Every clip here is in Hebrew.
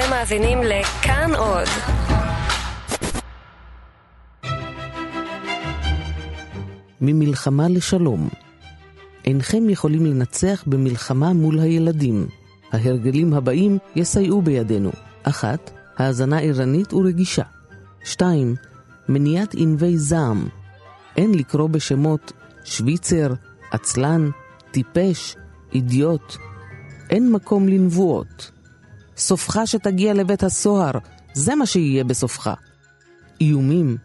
אתם מאזינים לכאן עוד. ממלחמה לשלום. אינכם יכולים לנצח במלחמה מול הילדים. ההרגלים הבאים יסייעו בידינו. אחת, האזנה ערנית ורגישה. שתיים, מניעת ענבי זעם. אין לקרוא בשמות שוויצר, עצלן, טיפש, אידיוט. אין מקום לנבואות. סופך שתגיע לבית הסוהר, זה מה שיהיה בסופך. איומים.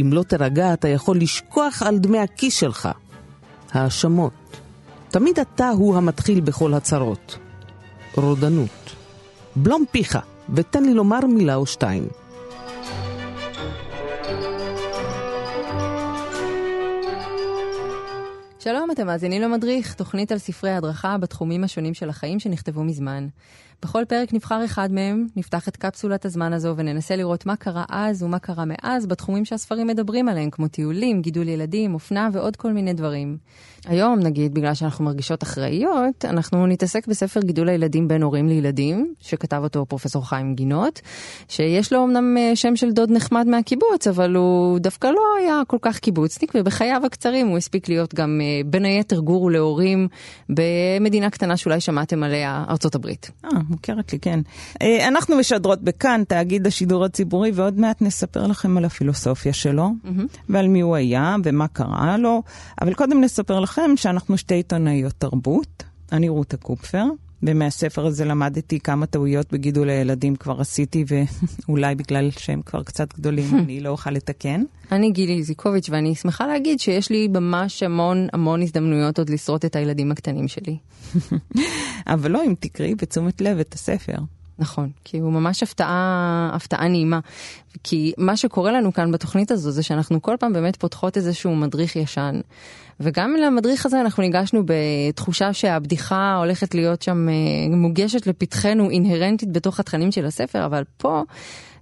אם לא תירגע, אתה יכול לשכוח על דמי הכיס שלך. האשמות. תמיד אתה הוא המתחיל בכל הצרות. רודנות. בלום פיך, ותן לי לומר מילה או שתיים. שלום, אתם מאזינים למדריך, תוכנית על ספרי הדרכה בתחומים השונים של החיים שנכתבו מזמן. בכל פרק נבחר אחד מהם, נפתח את קפסולת הזמן הזו וננסה לראות מה קרה אז ומה קרה מאז בתחומים שהספרים מדברים עליהם, כמו טיולים, גידול ילדים, אופנה ועוד כל מיני דברים. היום, נגיד, בגלל שאנחנו מרגישות אחראיות, אנחנו נתעסק בספר גידול הילדים בין הורים לילדים, שכתב אותו פרופסור חיים גינות, שיש לו אמנם אה, שם של דוד נחמד מהקיבוץ, אבל הוא דווקא לא היה כל כך קיבוצניק, ובחייו הקצרים הוא הספיק להיות גם אה, בין היתר גורו להורים במדינה קטנה שאולי שמעתם עליה, ארצות הברית. אה, מוכרת לי, כן. אה, אנחנו משדרות בכאן, תאגיד השידור הציבורי, ועוד מעט נספר לכם על הפילוסופיה שלו, mm-hmm. ועל מי הוא היה ומה קרה לו, אבל קודם נספר לכם שאנחנו שתי עיתונאיות תרבות. אני רותה קופפר, ומהספר הזה למדתי כמה טעויות בגידול הילדים כבר עשיתי, ואולי בגלל שהם כבר קצת גדולים אני לא אוכל לתקן. אני גילי איזיקוביץ', ואני שמחה להגיד שיש לי ממש המון המון הזדמנויות עוד לשרוט את הילדים הקטנים שלי. אבל לא אם תקראי בתשומת לב את הספר. נכון, כי הוא ממש הפתעה, הפתעה נעימה. כי מה שקורה לנו כאן בתוכנית הזו זה שאנחנו כל פעם באמת פותחות איזשהו מדריך ישן. וגם למדריך הזה אנחנו ניגשנו בתחושה שהבדיחה הולכת להיות שם אה, מוגשת לפתחנו אינהרנטית בתוך התכנים של הספר, אבל פה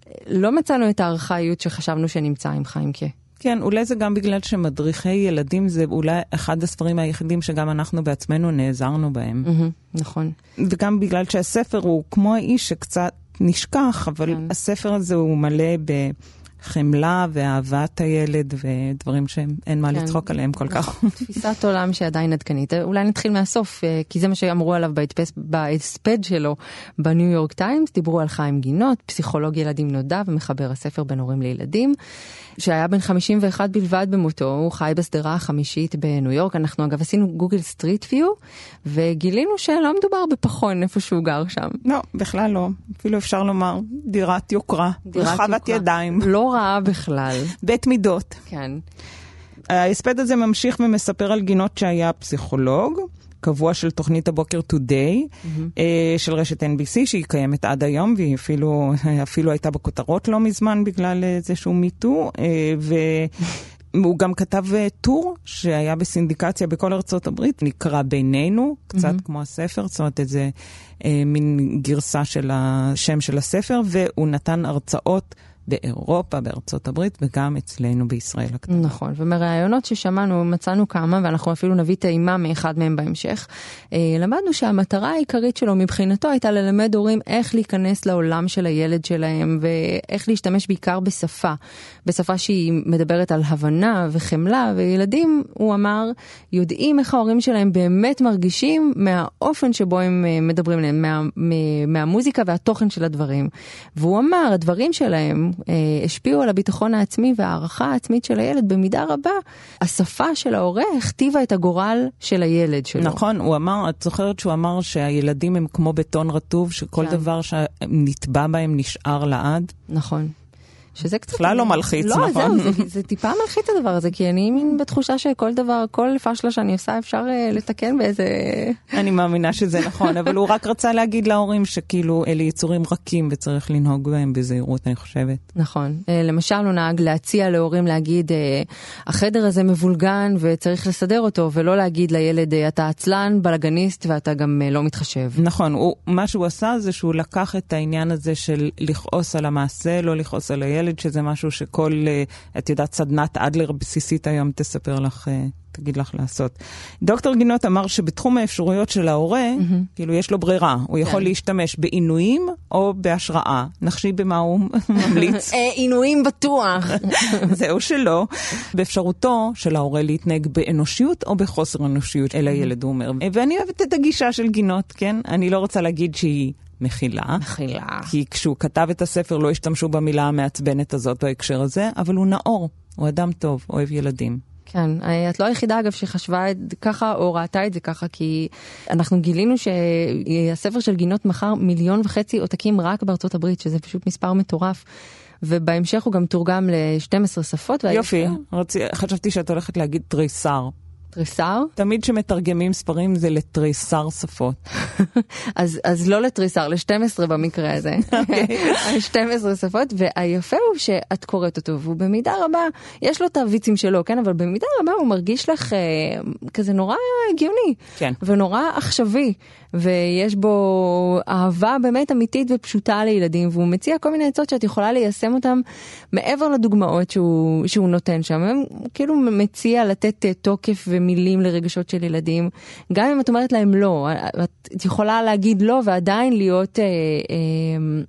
אה, לא מצאנו את הארכאיות שחשבנו שנמצא עם חיימקה. כן, אולי זה גם בגלל שמדריכי ילדים זה אולי אחד הספרים היחידים שגם אנחנו בעצמנו נעזרנו בהם. Mm-hmm, נכון. וגם בגלל שהספר הוא כמו האיש שקצת נשכח, אבל כן. הספר הזה הוא מלא בחמלה ואהבת הילד ודברים שאין מה כן. לצחוק עליהם כל כך. תפיסת עולם שעדיין עדכנית. אולי נתחיל מהסוף, אה, כי זה מה שאמרו עליו בהספד שלו בניו יורק טיימס, דיברו על חיים גינות, פסיכולוג ילדים נודע ומחבר הספר בין הורים לילדים. שהיה בן 51 בלבד במותו, הוא חי בשדרה החמישית בניו יורק. אנחנו אגב עשינו Google Street View, וגילינו שלא מדובר בפחון איפה שהוא גר שם. לא, בכלל לא. אפילו אפשר לומר דירת יוקרה, רחבת ידיים. לא רעה בכלל. בית מידות. כן. ההספד הזה ממשיך ומספר על גינות שהיה פסיכולוג. קבוע של תוכנית הבוקר Today, mm-hmm. של רשת NBC, שהיא קיימת עד היום, והיא אפילו, אפילו הייתה בכותרות לא מזמן בגלל איזשהו מיטו, אה, והוא גם כתב אה, טור שהיה בסינדיקציה בכל ארצות הברית, נקרא בינינו, קצת mm-hmm. כמו הספר, זאת אומרת איזה אה, מין גרסה של השם של הספר, והוא נתן הרצאות. באירופה, בארצות הברית וגם אצלנו בישראל הקטנה. נכון, ומראיונות ששמענו, מצאנו כמה, ואנחנו אפילו נביא טעימה מאחד מהם בהמשך. אה, למדנו שהמטרה העיקרית שלו מבחינתו הייתה ללמד הורים איך להיכנס לעולם של הילד שלהם, ואיך להשתמש בעיקר בשפה, בשפה שהיא מדברת על הבנה וחמלה, וילדים, הוא אמר, יודעים איך ההורים שלהם באמת מרגישים מהאופן שבו הם אה, מדברים עליהם, מה, מהמוזיקה והתוכן של הדברים. והוא אמר, הדברים שלהם, השפיעו על הביטחון העצמי והערכה העצמית של הילד במידה רבה. השפה של ההורה הכתיבה את הגורל של הילד שלו. נכון, הוא אמר, את זוכרת שהוא אמר שהילדים הם כמו בטון רטוב, שכל כן. דבר שנטבע בהם נשאר לעד? נכון. שזה קצת... בכלל לא מלחיץ, לא, נכון? לא, זהו, זה, זה טיפה מלחיץ הדבר הזה, כי אני מין בתחושה שכל דבר, כל פשלה שאני עושה אפשר uh, לתקן באיזה... אני מאמינה שזה נכון, אבל הוא רק רצה להגיד להורים שכאילו אלה יצורים רכים וצריך לנהוג בהם בזהירות, אני חושבת. נכון. Uh, למשל, הוא נהג להציע להורים להגיד, uh, החדר הזה מבולגן וצריך לסדר אותו, ולא להגיד לילד, uh, אתה עצלן, בלאגניסט ואתה גם uh, לא מתחשב. נכון, הוא, מה שהוא עשה זה שהוא לקח את העניין הזה של לכעוס על המעשה, לא לכעוס על הילד. הילד, שזה משהו שכל, אה, את יודעת, סדנת אדלר בסיסית היום תספר לך, אה, תגיד לך לעשות. דוקטור גינות אמר שבתחום האפשרויות של ההורה, mm-hmm. כאילו יש לו ברירה, הוא יכול כן. להשתמש בעינויים או בהשראה. נחשי במה הוא ממליץ? אה, עינויים בטוח. זהו שלא. באפשרותו של ההורה להתנהג באנושיות או בחוסר אנושיות אל הילד, הוא אומר. ואני אוהבת את הגישה של גינות, כן? אני לא רוצה להגיד שהיא... מחילה. מחילה. כי כשהוא כתב את הספר לא השתמשו במילה המעצבנת הזאת בהקשר הזה, אבל הוא נאור, הוא אדם טוב, אוהב ילדים. כן, את לא היחידה אגב שחשבה את ככה או ראתה את זה ככה, כי אנחנו גילינו שהספר של גינות מכר מיליון וחצי עותקים רק בארצות הברית, שזה פשוט מספר מטורף. ובהמשך הוא גם תורגם ל-12 שפות. יופי, רצי, חשבתי שאת הולכת להגיד תריסר. תריסר? תמיד כשמתרגמים ספרים זה לתריסר שפות. אז, אז לא לתריסר, ל-12 במקרה הזה. 12 שפות, והיפה הוא שאת קוראת אותו, והוא במידה רבה, יש לו את הוויצים שלו, כן? אבל במידה רבה הוא מרגיש לך אה, כזה נורא הגיוני. כן. ונורא עכשווי. ויש בו אהבה באמת אמיתית ופשוטה לילדים, והוא מציע כל מיני עצות שאת יכולה ליישם אותם מעבר לדוגמאות שהוא, שהוא נותן שם. הוא כאילו מציע לתת אה, תוקף ומילים לרגשות של ילדים, גם אם את אומרת להם לא, את יכולה להגיד לא ועדיין להיות... אה, אה,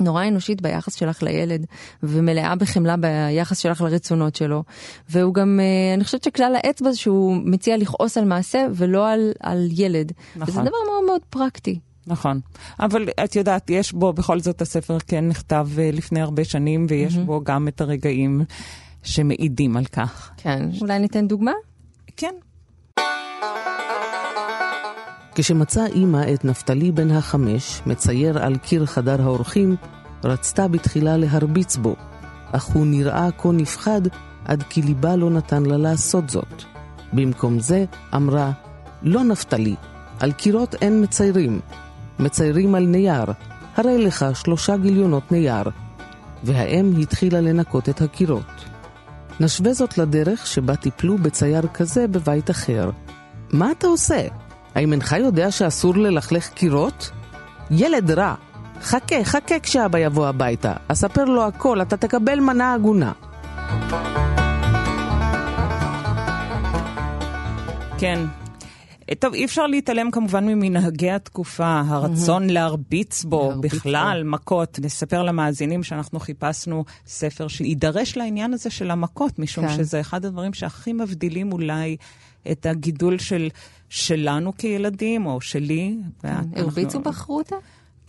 נורא אנושית ביחס שלך לילד, ומלאה בחמלה ביחס שלך לרצונות שלו. והוא גם, אה, אני חושבת שכלל האצבע שהוא מציע לכעוס על מעשה ולא על, על ילד. נכון. וזה דבר מאוד מאוד פרקטי. נכון. אבל את יודעת, יש בו, בכל זאת הספר כן נכתב אה, לפני הרבה שנים, ויש mm-hmm. בו גם את הרגעים שמעידים על כך. כן. אולי ניתן דוגמה? כן. כשמצא אימא את נפתלי בן החמש, מצייר על קיר חדר האורחים, רצתה בתחילה להרביץ בו, אך הוא נראה כה נפחד עד כי ליבה לא נתן לה לעשות זאת. במקום זה אמרה, לא נפתלי, על קירות אין מציירים, מציירים על נייר, הרי לך שלושה גיליונות נייר. והאם התחילה לנקות את הקירות. נשווה זאת לדרך שבה טיפלו בצייר כזה בבית אחר. מה אתה עושה? האם אינך יודע שאסור ללכלך קירות? ילד רע. חכה, חכה כשאבא יבוא הביתה. אספר לו הכל, אתה תקבל מנה הגונה. כן. טוב, אי אפשר להתעלם כמובן ממנהגי התקופה, הרצון mm-hmm. להרביץ בו להרביץ בכלל, בו. מכות. נספר למאזינים שאנחנו חיפשנו ספר שיידרש לעניין הזה של המכות, משום כן. שזה אחד הדברים שהכי מבדילים אולי את הגידול של, שלנו כילדים, או שלי. כן. הרביצו בך רותה?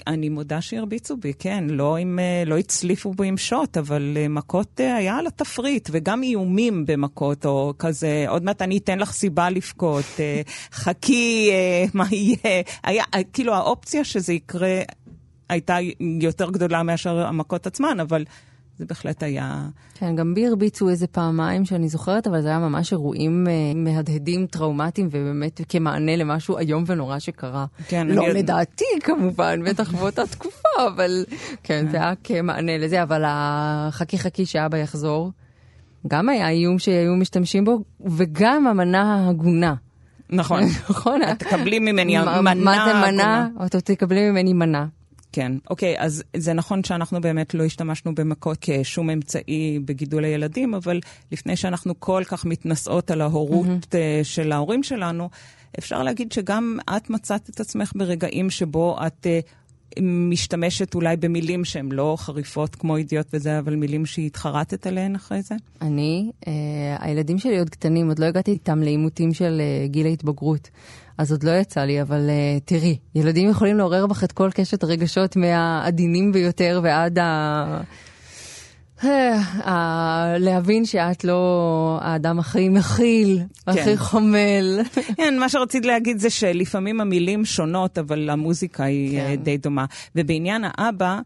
אני מודה שהרביצו בי, כן, לא, עם, אה, לא הצליפו בי עם שוט, אבל אה, מכות אה, היה על התפריט, וגם איומים במכות, או כזה, עוד מעט אני אתן לך סיבה לבכות, חכי, מה יהיה. היה, כאילו האופציה שזה יקרה הייתה יותר גדולה מאשר המכות עצמן, אבל זה בהחלט היה... כן, גם בי הרביצו איזה פעמיים שאני זוכרת, אבל זה היה ממש אירועים uh, מהדהדים, טראומטיים, ובאמת כמענה למשהו איום ונורא שקרה. כן, לא אני... לדעתי כמובן, בטח באותה תקופה, אבל כן, זה היה כמענה לזה, אבל החכי חכי שאבא יחזור, גם היה איום שהיו משתמשים בו, וגם המנה ההגונה. נכון. נכון. את תקבלי ממני מנה. מה זה מנה? אתה תקבלי ממני מנה. כן, אוקיי, אז זה נכון שאנחנו באמת לא השתמשנו במכות כשום אמצעי בגידול הילדים, אבל לפני שאנחנו כל כך מתנשאות על ההורות mm-hmm. של ההורים שלנו, אפשר להגיד שגם את מצאת את עצמך ברגעים שבו את uh, משתמשת אולי במילים שהן לא חריפות כמו אידיוט וזה, אבל מילים שהתחרטת עליהן אחרי זה? אני, uh, הילדים שלי עוד קטנים, עוד לא הגעתי איתם לעימותים של uh, גיל ההתבגרות. אז עוד לא יצא לי, אבל uh, תראי, ילדים יכולים לעורר בך את כל קשת הרגשות מהעדינים ביותר ועד ה... אה, להבין שאת לא האדם הכי מכיל, כן. הכי חומל. כן, מה שרציתי להגיד זה שלפעמים המילים שונות, אבל המוזיקה היא אה, כן. די דומה. ובעניין האבא.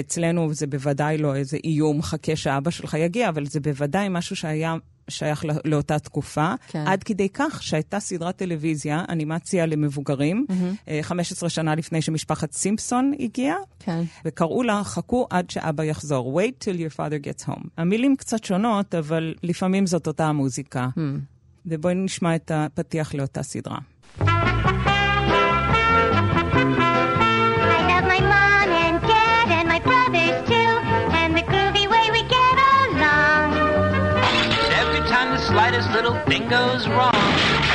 אצלנו זה בוודאי לא איזה איום, חכה שהאבא שלך יגיע, אבל זה בוודאי משהו שהיה שייך לא, לאותה תקופה, כן. עד כדי כך שהייתה סדרת טלוויזיה, אנימציה למבוגרים, mm-hmm. 15 שנה לפני שמשפחת סימפסון הגיעה, כן. וקראו לה, חכו עד שאבא יחזור, wait till your father gets home. המילים קצת שונות, אבל לפעמים זאת אותה המוזיקה. Mm. ובואי נשמע את הפתיח לאותה סדרה. Goes wrong,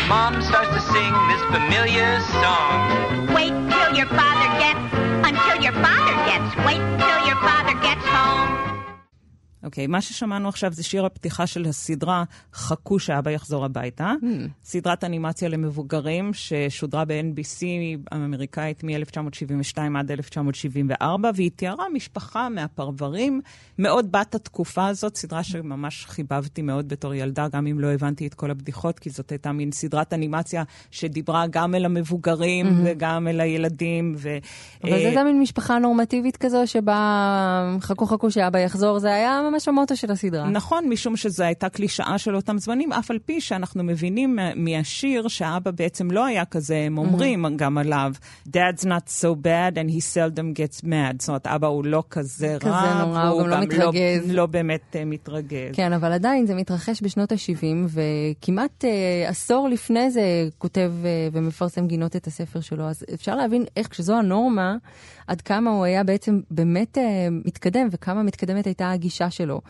Mom starts to sing this familiar song. Wait till your father gets, אוקיי, מה ששמענו עכשיו זה שיר הפתיחה של הסדרה "חכו שאבא יחזור הביתה". Mm. סדרת אנימציה למבוגרים ששודרה ב-NBC האמריקאית מ-1972 עד 1974, והיא תיארה משפחה מהפרברים, מאוד בת התקופה הזאת, סדרה שממש חיבבתי מאוד בתור ילדה, גם אם לא הבנתי את כל הבדיחות, כי זאת הייתה מין סדרת אנימציה שדיברה גם אל המבוגרים mm-hmm. וגם אל הילדים. ו... אבל זה הייתה מין משפחה נורמטיבית כזו, שבה חכו חכו שאבא יחזור, זה היה ממש המוטו של הסדרה. נכון, משום שזו הייתה קלישאה של אותם זמנים, אף על פי שאנחנו מבינים מהשיר שהאבא בעצם לא היה כזה, הם אומרים mm-hmm. גם עליו, Dad's not so bad and he seldom gets mad. זאת אומרת, אבא הוא לא כזה רע, כזה נורא, הוא גם לא מתרגז. לא, לא באמת uh, מתרגז. כן, אבל עדיין זה מתרחש בשנות ה-70, וכמעט uh, עשור לפני זה כותב uh, ומפרסם גינות את הספר שלו, אז אפשר להבין איך כשזו הנורמה, עד כמה הוא היה בעצם באמת uh, מתקדם, וכמה מתקדמת הייתה הגישה שלו.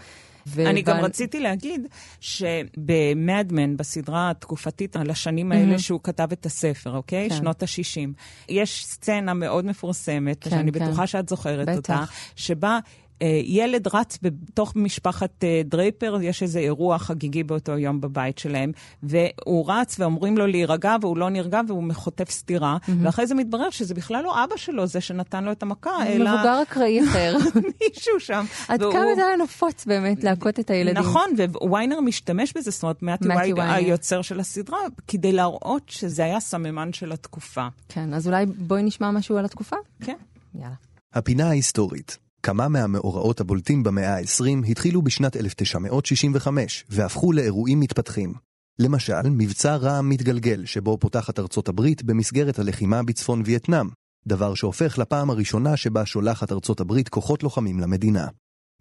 ו- אני גם רציתי להגיד שבמדמן, בסדרה התקופתית על השנים האלה mm-hmm. שהוא כתב את הספר, אוקיי? כן. שנות ה-60. יש סצנה מאוד מפורסמת, כן, שאני כן. בטוחה שאת זוכרת בטח. אותה, שבה... אה, ילד רץ בתוך משפחת אה, דרייפר, יש איזה אירוע חגיגי באותו יום בבית שלהם, והוא רץ ואומרים לו להירגע, והוא לא נרגע והוא חוטף סטירה, mm-hmm. ואחרי זה מתברר שזה בכלל לא אבא שלו, זה שנתן לו את המכה, אלא... מבוגר אקראי אחר. מישהו שם. עד והוא... כמה זה היה נפוץ באמת להכות את הילדים. נכון, וויינר משתמש בזה, זאת אומרת, מאטי וויינר, היוצר של הסדרה, כדי להראות שזה היה סממן של התקופה. כן, אז אולי בואי נשמע משהו על התקופה? כן. יאללה. הפינה ההיסטורית כמה מהמאורעות הבולטים במאה ה-20 התחילו בשנת 1965 והפכו לאירועים מתפתחים. למשל, מבצע רע"מ מתגלגל, שבו פותחת ארצות הברית במסגרת הלחימה בצפון וייטנאם, דבר שהופך לפעם הראשונה שבה שולחת ארצות הברית כוחות לוחמים למדינה.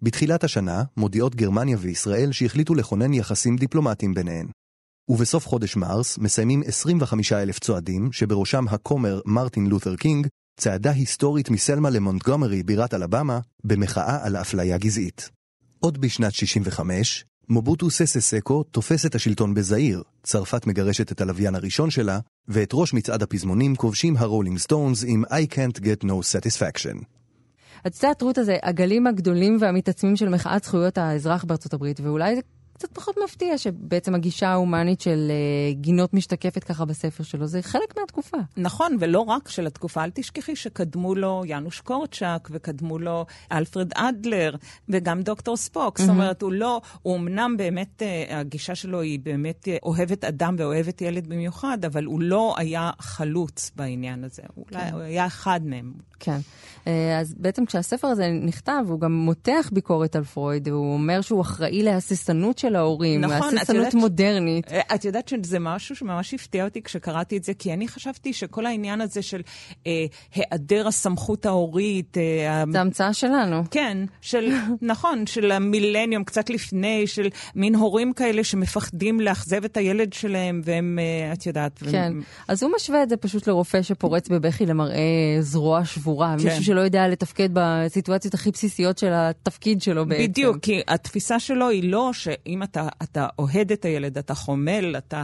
בתחילת השנה מודיעות גרמניה וישראל שהחליטו לכונן יחסים דיפלומטיים ביניהן. ובסוף חודש מרס מסיימים 25 אלף צועדים, שבראשם הכומר מרטין לותר קינג, צעדה היסטורית מסלמה למונטגומרי, בירת אלבמה, במחאה על אפליה גזעית. עוד בשנת 65, מובוטו ססה סקו תופס את השלטון בזאיר, צרפת משגרת את הלוויין הראשון שלה, ואת ראש מצעד הפזמונים כובשים הרולינג סטונס עם I can't get no satisfaction. יודעת, רות, הזה, הגלים הגדולים והמתעצמים של מחאת זכויות האזרח בארצות הברית, ואולי קצת פחות מפתיע שבעצם הגישה ההומנית של uh, גינות משתקפת ככה בספר שלו, זה חלק מהתקופה. נכון, ולא רק של התקופה. אל תשכחי שקדמו לו יאנוש קורצ'אק, וקדמו לו אלפרד אדלר, וגם דוקטור ספוק. Mm-hmm. זאת אומרת, הוא לא, הוא אמנם באמת, uh, הגישה שלו היא באמת uh, אוהבת אדם ואוהבת ילד במיוחד, אבל הוא לא היה חלוץ בעניין הזה. כן. אולי הוא היה אחד מהם. כן. Uh, אז בעצם כשהספר הזה נכתב, הוא גם מותח ביקורת על פרויד, הוא אומר שהוא אחראי להססנות של ההורים, נכון, הססנות מודרנית. אה, את יודעת שזה משהו שממש הפתיע אותי כשקראתי את זה, כי אני חשבתי שכל העניין הזה של אה, היעדר הסמכות ההורית... אה, זה המצאה שלנו. כן, של, נכון, של המילניום, קצת לפני, של מין הורים כאלה שמפחדים לאכזב את הילד שלהם, והם, אה, את יודעת... כן, והם... אז הוא משווה את זה פשוט לרופא שפורץ בבכי למראה זרוע שבורה, כן. מישהו שלא יודע לתפקד בסיטואציות הכי בסיסיות של התפקיד שלו בעצם. בדיוק, כי התפיסה שלו היא לא שאם אתה, אתה אוהד את הילד, אתה חומל, אתה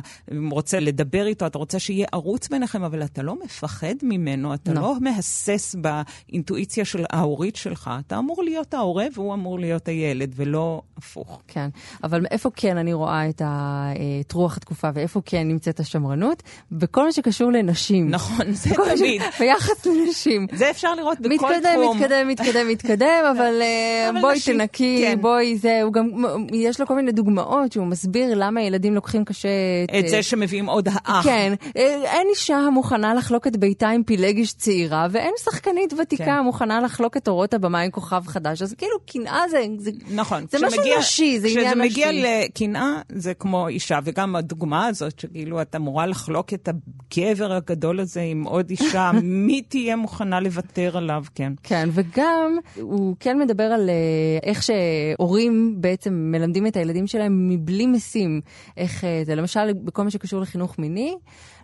רוצה לדבר איתו, אתה רוצה שיהיה ערוץ ביניכם, אבל אתה לא מפחד ממנו, אתה לא, לא מהסס באינטואיציה של ההורית שלך. אתה אמור להיות ההורה והוא אמור להיות הילד, ולא הפוך. כן, אבל איפה כן אני רואה את, ה, את רוח התקופה ואיפה כן נמצאת השמרנות? בכל מה שקשור לנשים. נכון, זה תמיד. ביחס לנשים. זה אפשר לראות בכל מתקדם, תחום. מתקדם, מתקדם, מתקדם, אבל, אה, אבל בואי נשים, תנקי, כן. בואי זה, הוא גם, יש לו כל מיני דוגמאות שהוא מסביר למה ילדים לוקחים קשה את... את זה שמביאים עוד האח. כן. אין אישה המוכנה לחלוק את ביתה עם פילגש צעירה, ואין שחקנית ותיקה כן. המוכנה לחלוק את אורות הבמה עם כוכב חדש. אז כאילו, קנאה זה... זה נכון. זה משהו נשי, זה עניין נשי. כשזה מגיע לקנאה, זה כמו אישה, וגם הדוגמה הזאת, שכאילו את אמורה לחלוק את הגבר הגדול הזה עם עוד אישה, מי תהיה מוכנה לוותר עליו, כן. כן, וגם הוא כן מדבר על אה, איך שהורים בעצם מלמדים את הילדים שלהם מבלי משים. איך אה, זה, למשל, בכל מה שקשור לחינוך מיני,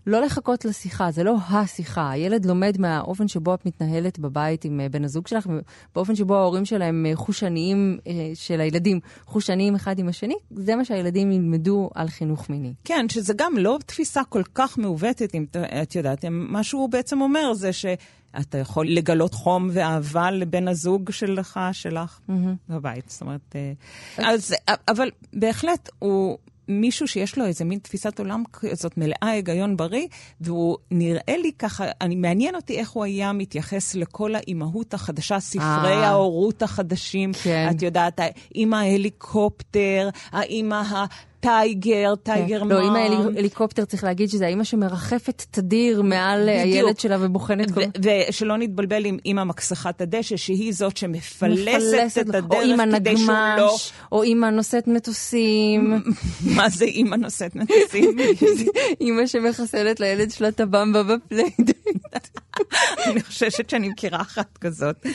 לא לחכות לשיחה, זה לא השיחה. הילד לומד מהאופן שבו את מתנהלת בבית עם אה, בן הזוג שלך, ובאופן שבו ההורים שלהם חושניים, של הילדים, חושניים אחד עם השני, זה מה שהילדים ילמדו על חינוך מיני. כן, שזה גם לא תפיסה כל כך מעוותת, אם את יודעת, מה שהוא בעצם אומר זה שאתה יכול לגלות חום ואהבה לבן הזוג שלך, שלך, בבית. זאת אומרת, אה, אז, אבל בהחלט הוא... מישהו שיש לו איזה מין תפיסת עולם כזאת מלאה היגיון בריא, והוא נראה לי ככה, אני, מעניין אותי איך הוא היה מתייחס לכל האימהות החדשה, ספרי אה. ההורות החדשים. כן. את יודעת, האימא ההליקופטר, האימא הטייגר, tiger לא, mom. אמא הליקופטר, צריך להגיד שזה האמא שמרחפת תדיר מעל. הילד שלה ובוחנת כל... ושלא נתבלבל עם אימא מכסחת הדשא, שהיא זאת שמפלסת את. הדרך אימא כדי שהוא לא... נגמש, או אימא נושאת מטוסים, מה זה אימא נושאת מטוסים? אימא שמחסלת לילד שלה את הבמבה ב playdate. אני חוששת שאני מכירה אחת כזאת. לא,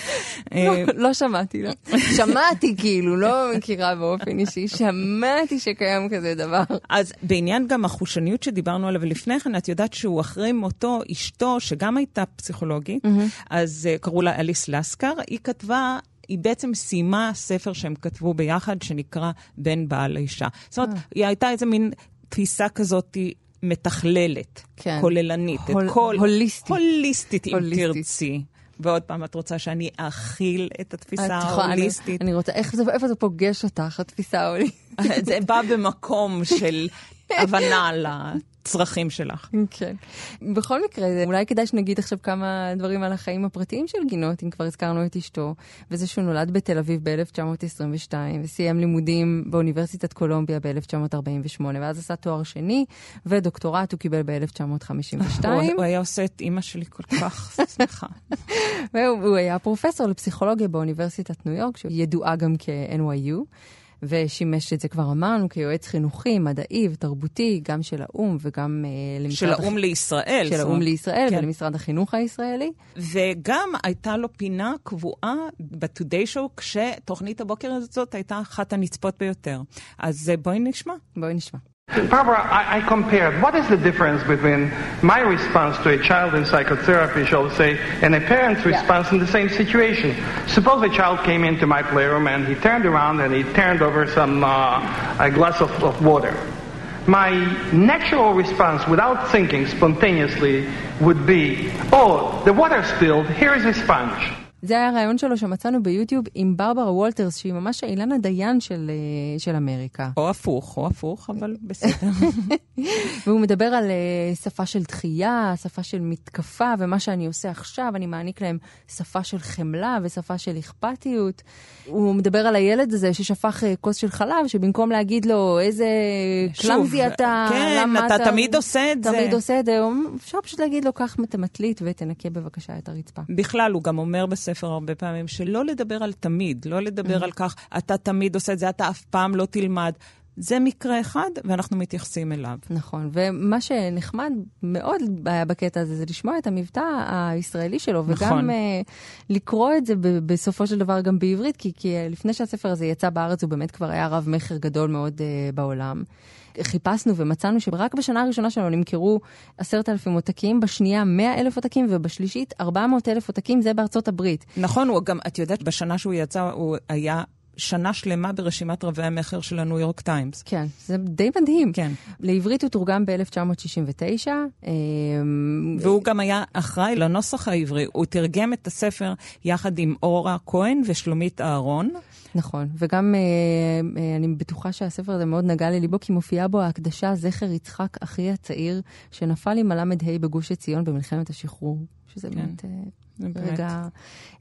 אה, לא שמעתי, לא. שמעתי כאילו, לא מכירה באופן אישי, שמעתי שקיים כזה דבר. אז בעניין גם החושניות שדיברנו עליו לפני כן, את יודעת שהוא אחרי מותו, אשתו, שגם הייתה פסיכולוגית, אז uh, קראו לה אליס לסקר, היא כתבה... היא בעצם סיימה ספר שהם כתבו ביחד, שנקרא בן בעל האישה. זאת אומרת, היא הייתה איזה מין תפיסה כזאת מתכללת, כן. כוללנית. את הול- כל- הוליסטית. הוליסטית, אם הוליסטית. תרצי. ועוד פעם, את רוצה שאני אכיל את התפיסה יכולה- אני- ההוליסטית? אני רוצה, איך זה- איפה זה פוגש אותך, התפיסה ההוליסטית? זה בא במקום של הבנה לצרכים שלך. כן. בכל מקרה, אולי כדאי שנגיד עכשיו כמה דברים על החיים הפרטיים של גינות, אם כבר הזכרנו את אשתו, וזה שהוא נולד בתל אביב ב-1922, וסיים לימודים באוניברסיטת קולומביה ב-1948, ואז עשה תואר שני, ודוקטורט הוא קיבל ב-1952. הוא היה עושה את אימא שלי כל כך שמחה. והוא הוא היה פרופסור לפסיכולוגיה באוניברסיטת ניו יורק, שידועה גם כ-NYU, ושימש את זה כבר אמרנו כיועץ חינוכי, מדעי ותרבותי, גם של האו"ם וגם אה, למשרד... של הח- האו"ם לישראל. של האו"ם לישראל כן. ולמשרד החינוך הישראלי. וגם הייתה לו פינה קבועה ב-Today Show, כשתוכנית הבוקר הזאת הייתה אחת הנצפות ביותר. אז אה, בואי נשמע. בואי נשמע. Barbara, I, I compared what is the difference between my response to a child in psychotherapy, shall we say, and a parent's response in the same situation. Suppose a child came into my playroom and he turned around and he turned over some uh, a glass of, of water. My natural response, without thinking spontaneously, would be, "Oh, the water spilled. Here is a sponge." זה היה הרעיון שלו שמצאנו ביוטיוב עם ברברה וולטרס, שהיא ממש האילנה דיין של, אה, של אמריקה. או הפוך, או הפוך, אבל בסדר. והוא מדבר על אה, שפה של דחייה, שפה של מתקפה, ומה שאני עושה עכשיו, אני מעניק להם שפה של חמלה ושפה של אכפתיות. הוא מדבר על הילד הזה ששפך אה, כוס של חלב, שבמקום להגיד לו איזה קלאמזי אתה, כן, למה אתה תמיד עושה את זה. תמיד עושה את זה, אפשר פשוט להגיד לו, קח את המטלית ותנקה בבקשה את הרצפה. בכלל, הוא גם אומר בספר הרבה פעמים שלא לדבר על תמיד, לא לדבר על כך, אתה תמיד עושה את זה, אתה אף פעם לא תלמד. זה מקרה אחד, ואנחנו מתייחסים אליו. נכון, ומה שנחמד מאוד היה בקטע הזה, זה לשמוע את המבטא הישראלי שלו, וגם נכון. uh, לקרוא את זה ב- בסופו של דבר גם בעברית, כי, כי uh, לפני שהספר הזה יצא בארץ, הוא באמת כבר היה רב מכר גדול מאוד uh, בעולם. חיפשנו ומצאנו שרק בשנה הראשונה שלו נמכרו עשרת אלפים עותקים, בשנייה מאה אלף עותקים, ובשלישית ארבע מאות אלף עותקים, זה בארצות הברית. נכון, הוא גם, את יודעת, בשנה שהוא יצא, הוא היה שנה שלמה ברשימת רבי המכר של הניו יורק טיימס. כן, זה די מדהים. כן. לעברית הוא תורגם ב-1969. והוא גם היה אחראי לנוסח העברי. הוא תרגם את הספר יחד עם אורה כהן ושלומית אהרון. נכון, וגם אה, אה, אני בטוחה שהספר הזה מאוד נגע לליבו, כי מופיעה בו ההקדשה זכר יצחק, אחי הצעיר, שנפל עם הל"ה בגוש עציון במלחמת השחרור, שזה כן, באמת... רגע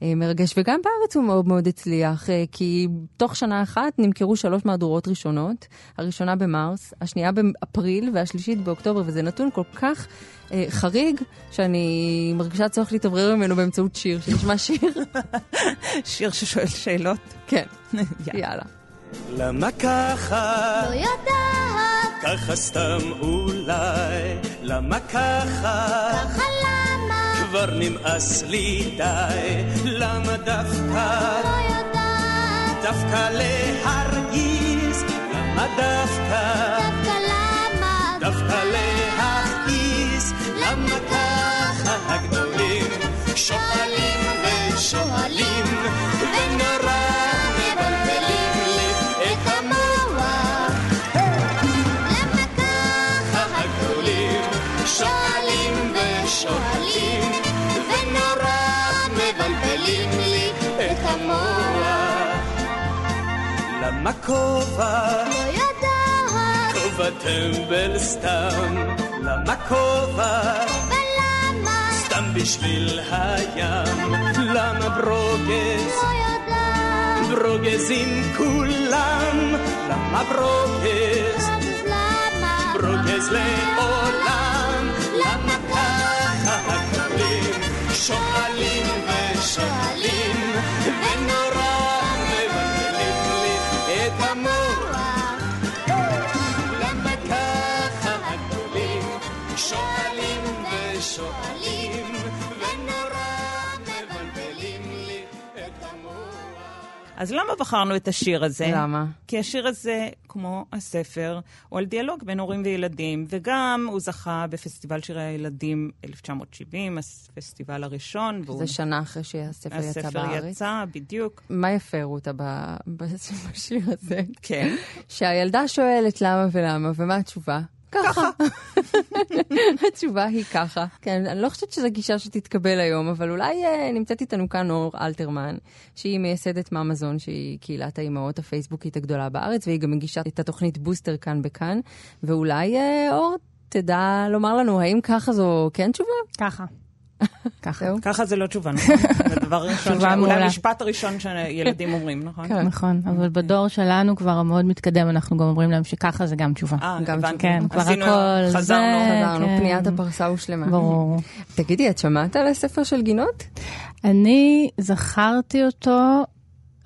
אה, מרגש, וגם בארץ הוא מאוד מאוד הצליח, אה, כי תוך שנה אחת נמכרו שלוש מהדורות ראשונות, הראשונה במרס, השנייה באפריל והשלישית באוקטובר, וזה נתון כל כך אה, חריג, שאני מרגישה צורך להתאוורר ממנו באמצעות שיר, שנשמע שיר. שיר ששואל שאלות. כן, יאללה. יאללה. למה ככה? לא יודעת, ככה סתם אולי. למה ככה? ככה למה? כבר נמאס לי די. למה דווקא? לא יודעת, דווקא להרגיז? למה דווקא? דווקא למה? דווקא להכעיס? למה כובע? לא יודעת. כובע טמבל סתם. למה כובע? ולמה? סתם בשביל הים. למה ברוגז? לא יודעת. ברוגז עם כולם. למה ברוגז? אז למה בחרנו את השיר הזה? למה? כי השיר הזה, כמו הספר, הוא על דיאלוג בין הורים וילדים, וגם הוא זכה בפסטיבל שירי הילדים 1970, הפסטיבל הראשון. והוא- זה שנה אחרי שהספר יצא הספר בארץ. יצא, בדיוק. מה יפה, רותה, בשיר הזה? כן. שהילדה שואלת למה ולמה, ומה התשובה? ככה. התשובה היא ככה. כן, אני לא חושבת שזו גישה שתתקבל היום, אבל אולי אה, נמצאת איתנו כאן אור אלתרמן, שהיא מייסדת מאמזון, שהיא קהילת האימהות הפייסבוקית הגדולה בארץ, והיא גם מגישה את התוכנית בוסטר כאן בכאן, ואולי אה, אור תדע לומר לנו, האם ככה זו כן תשובה? ככה. ככה. ככה זה לא תשובה, נכון? זה תשובה ש- אולי. המשפט הראשון שילדים אומרים, נכון? כן. נכון, אבל בדור שלנו כבר המאוד מתקדם, אנחנו גם אומרים להם שככה זה גם תשובה. אה, גם הבנתי. כן, כבר הכל זה, חזרנו. חזרנו, כן. פניית הפרסה הושלמה. ברור. תגידי, את שמעת על הספר של גינות? אני זכרתי אותו,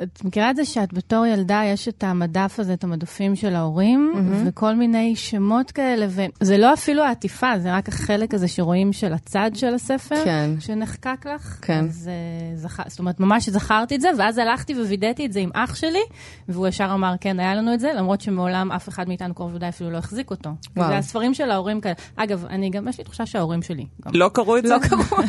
את מכירה את זה שאת בתור ילדה, יש את המדף הזה, את המדפים של ההורים, וכל מיני שמות כאלה, וזה לא אפילו העטיפה, זה רק החלק הזה שרואים של הצד של הספר, כן. שנחקק לך. כן. אז אה, זכ... זאת אומרת, ממש זכרתי את זה, ואז הלכתי ווידאתי את זה עם אח שלי, והוא ישר אמר, כן, היה לנו את זה, למרות שמעולם אף אחד מאיתנו קרוב ודאי אפילו לא החזיק אותו. וואו. וזה הספרים של ההורים כאלה. אגב, אני גם, יש לי תחושה שההורים שלי. גם לא קראו את זה? לא קראו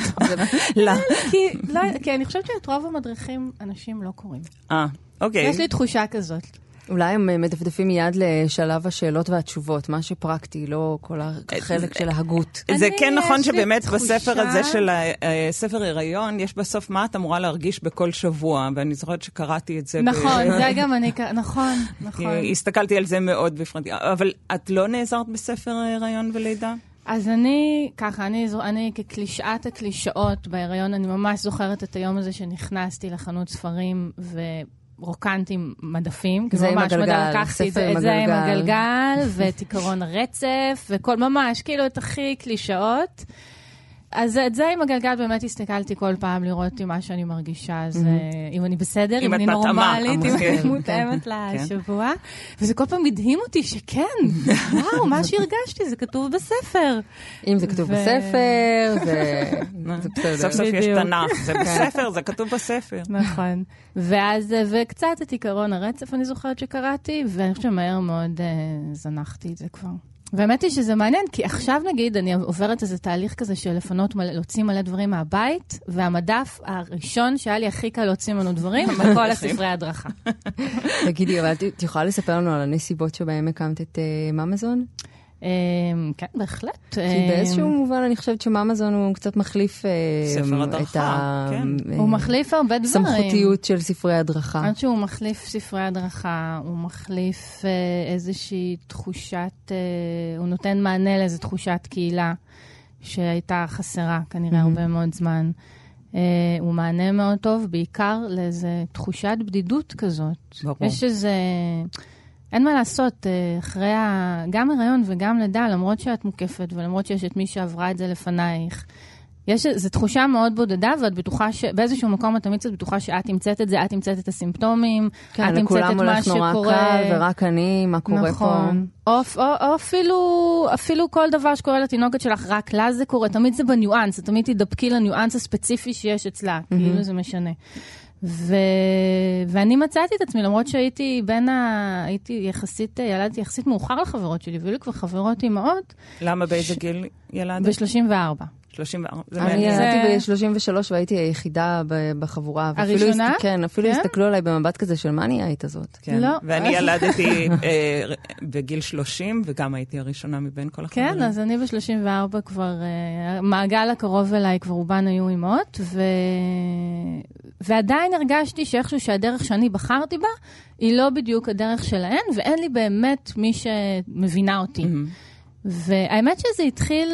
לא. כי, לא, כי אני חושבת שאת רוב המדריכים אנשים לא קוראים. אה, אוקיי. יש לי תחושה כזאת. אולי הם אה, מדפדפים מיד לשלב השאלות והתשובות, מה שפרקטי, לא כל החלק של ההגות. זה כן נכון שבאמת תחושה- בספר הזה של הספר הריון, יש בסוף מה את אמורה להרגיש בכל שבוע, ואני זוכרת שקראתי את זה. ב- נכון, זה גם אני, נכון, נכון. הסתכלתי על זה מאוד בפרטי. אבל את לא נעזרת בספר הריון ולידה? אז אני, ככה, אני, אני כקלישאת הקלישאות בהיריון, אני ממש זוכרת את היום הזה שנכנסתי לחנות ספרים ורוקנתי מדפים. זה כאילו עם ממש הגלגל, לקחתי את זה, את זה עם הגלגל. ואת עקרון הרצף, וכל, ממש, כאילו, את הכי קלישאות. אז את זה עם הגלגל באמת הסתכלתי כל פעם לראות אם מה שאני מרגישה, אז אה, אם אני בסדר, אם אני נורמלית, אם. אני מותאמת לשבוע. וזה כל פעם הדהים אותי שכן, וואו, מה שהרגשתי, זה כתוב בספר. אם זה כתוב בספר, זה זה בסדר. סוף סוף יש. תנ"ך, זה בספר, זה כתוב בספר. נכון. ואז, וקצת את עיקרון הרצף אני זוכרת שקראתי, ואני חושבת שמהר מאוד אה, זנחתי את זה כבר. והאמת היא שזה מעניין, כי עכשיו נגיד אני עוברת איזה תהליך כזה של לפנות, מלא, להוציא מלא דברים מהבית, והמדף הראשון שהיה לי הכי קל להוציא ממנו דברים, בכל הספרי הדרכה. תגידי, אבל את- יכולה לספר לנו על הנסיבות שבהם הקמת את אה, ממזון? אה, כן, בהחלט. כי אה, באיזשהו מובן אני חושבת שממזון הוא קצת מחליף ספר את הדרכה, כן. הוא מחליף הרבה דברים. סמכותיות של ספרי הדרכה. עד שהוא מחליף ספרי הדרכה, הוא מחליף אה, איזושהי תחושת, אה, הוא נותן מענה לאיזו תחושת קהילה שהייתה חסרה כנראה מהמם. הרבה מאוד זמן. אה, הוא מענה מאוד טוב, בעיקר לאיזו תחושת בדידות כזאת. ברור. יש איזה... אין מה לעשות, אה, אחרי ה... גם הריון וגם לידה, למרות שאת מוקפת ולמרות שיש את מי שעברה את זה לפנייך, יש איזו תחושה מאוד בודדה, ואת בטוחה ש... באיזשהו מקום את תמיד קצת בטוחה שאת תמצאת את זה, את תמצאת את הסימפטומים, כן, את לכולם את מה הולך נורא שקורה. קל, ורק אני, מה קורה פה? נכון. או, או, או אפילו, אפילו כל דבר שקורה לתינוקת שלך, רק לה זה קורה, תמיד זה בניואנס, תמיד תדבקי לניואנס הספציפי שיש אצלה, כאילו זה משנה. ו... ואני מצאתי את עצמי, למרות שהייתי בין ה... הייתי יחסית, ילדתי יחסית מאוחר לחברות שלי, והיו לי כבר חברות אימהות, למה באיזה גיל ילדת? ב-34. 34, זה אני. ילדתי ב-33 והייתי היחידה בחבורה. הראשונה? הסת- כן, אפילו כן? הסתכלו עליי במבט כזה של מה נהיית הזאת. כן. לא. ואני ילדתי אה, בגיל 30, וגם הייתי הראשונה מבין כל החברים. כן, אז אני ב-34 כבר, אה, המעגל הקרוב אליי כבר רובן היו אימהות, ו... ועדיין הרגשתי שאיכשהו שהדרך שאני בחרתי בה, היא לא בדיוק הדרך שלהן, ואין לי באמת מי שמבינה אותי. והאמת שזה התחיל,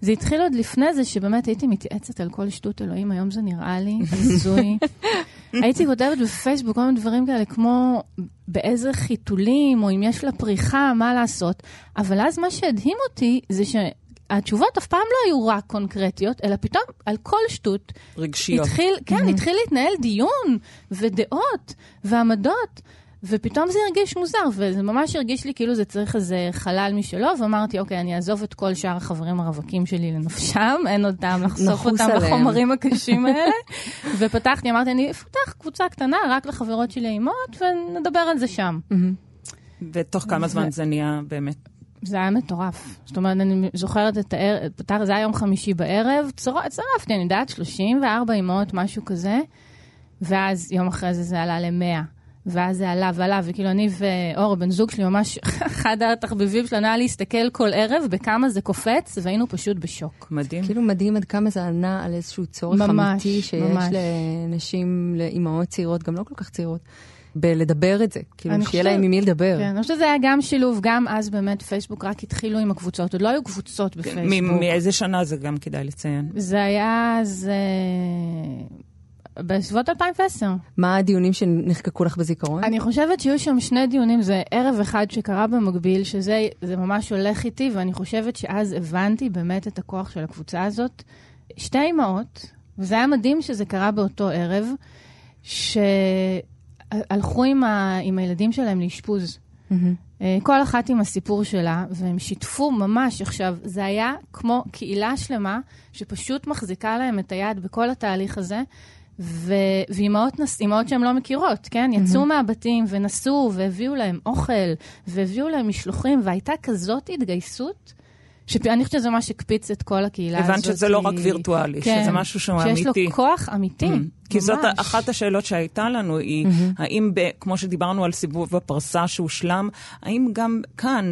זה התחיל עוד לפני זה, שבאמת הייתי מתייעצת על כל שטות אלוהים, היום זה נראה לי הזוי. הייתי כותבת בפייסבוק כל מיני דברים כאלה, כמו באיזה חיתולים, או אם יש לה פריחה, מה לעשות. אבל אז מה שהדהים אותי, זה שהתשובות אף פעם לא היו רק קונקרטיות, אלא פתאום על כל שטות רגשיות. התחיל, כן, התחיל להתנהל דיון, ודעות, ועמדות. ופתאום זה הרגיש מוזר, וזה ממש הרגיש לי כאילו זה צריך איזה חלל משלו, ואמרתי, אוקיי, אני אעזוב את כל שאר החברים הרווקים שלי לנפשם, אין עוד טעם לחשוף אותם עליהם. לחומרים הקשים האלה. ופתחתי, אמרתי, אני אפתח קבוצה קטנה רק לחברות שלי האימהות, ונדבר על זה שם. ותוך כמה זמן זה נהיה באמת... זה היה מטורף. זאת אומרת, אני זוכרת את הערב, זה היה יום חמישי בערב, צר- צרפתי, אני יודעת, 34 אימהות, משהו כזה, ואז יום אחרי זה זה עלה ל-100. ואז זה עלה ועלה, וכאילו אני ואור, הבן זוג שלי, ממש אחד התחביבים שלנו היה להסתכל כל ערב בכמה זה קופץ, והיינו פשוט בשוק. מדהים. כאילו מדהים עד כמה זה ענה על איזשהו צורך ממש, אמיתי שיש ממש. לנשים, לאימהות צעירות, גם לא כל כך צעירות, בלדבר את זה. כאילו, אני שיהיה חושבת- להם עם מי לדבר. כן, אני חושבת שזה היה גם שילוב, גם אז באמת פייסבוק רק התחילו עם הקבוצות, עוד לא היו קבוצות כן, בפייסבוק. מאיזה שנה זה גם כדאי לציין? זה היה אז... בסביבות 2010. מה הדיונים שנחקקו לך בזיכרון? אני חושבת שהיו שם שני דיונים, זה ערב אחד שקרה במקביל, שזה זה ממש הולך איתי, ואני חושבת שאז הבנתי באמת את הכוח של הקבוצה הזאת. שתי אימהות, וזה היה מדהים שזה קרה באותו ערב, שהלכו עם, ה, עם הילדים שלהם לאשפוז. אה, כל אחת עם הסיפור שלה, והם שיתפו ממש. עכשיו, זה היה כמו קהילה שלמה, שפשוט מחזיקה להם את היד בכל התהליך הזה, ו- ואימהות נס- אימהות שהן לא מכירות, כן? יצאו מהבתים ונסעו, והביאו להם אוכל, והביאו להם משלוחים, והייתה כזאת התגייסות. שאני חושבת שזה מה שהקפיץ את כל הקהילה הזאת. הבנת שזה לא רק וירטואלי, כן, שזה משהו שהוא שיש אמיתי. לו כוח אמיתי, Mm. כי זאת. אחת השאלות שהייתה לנו, היא האם, ב, כמו שדיברנו על סיבוב הפרסה שהושלם, האם גם כאן,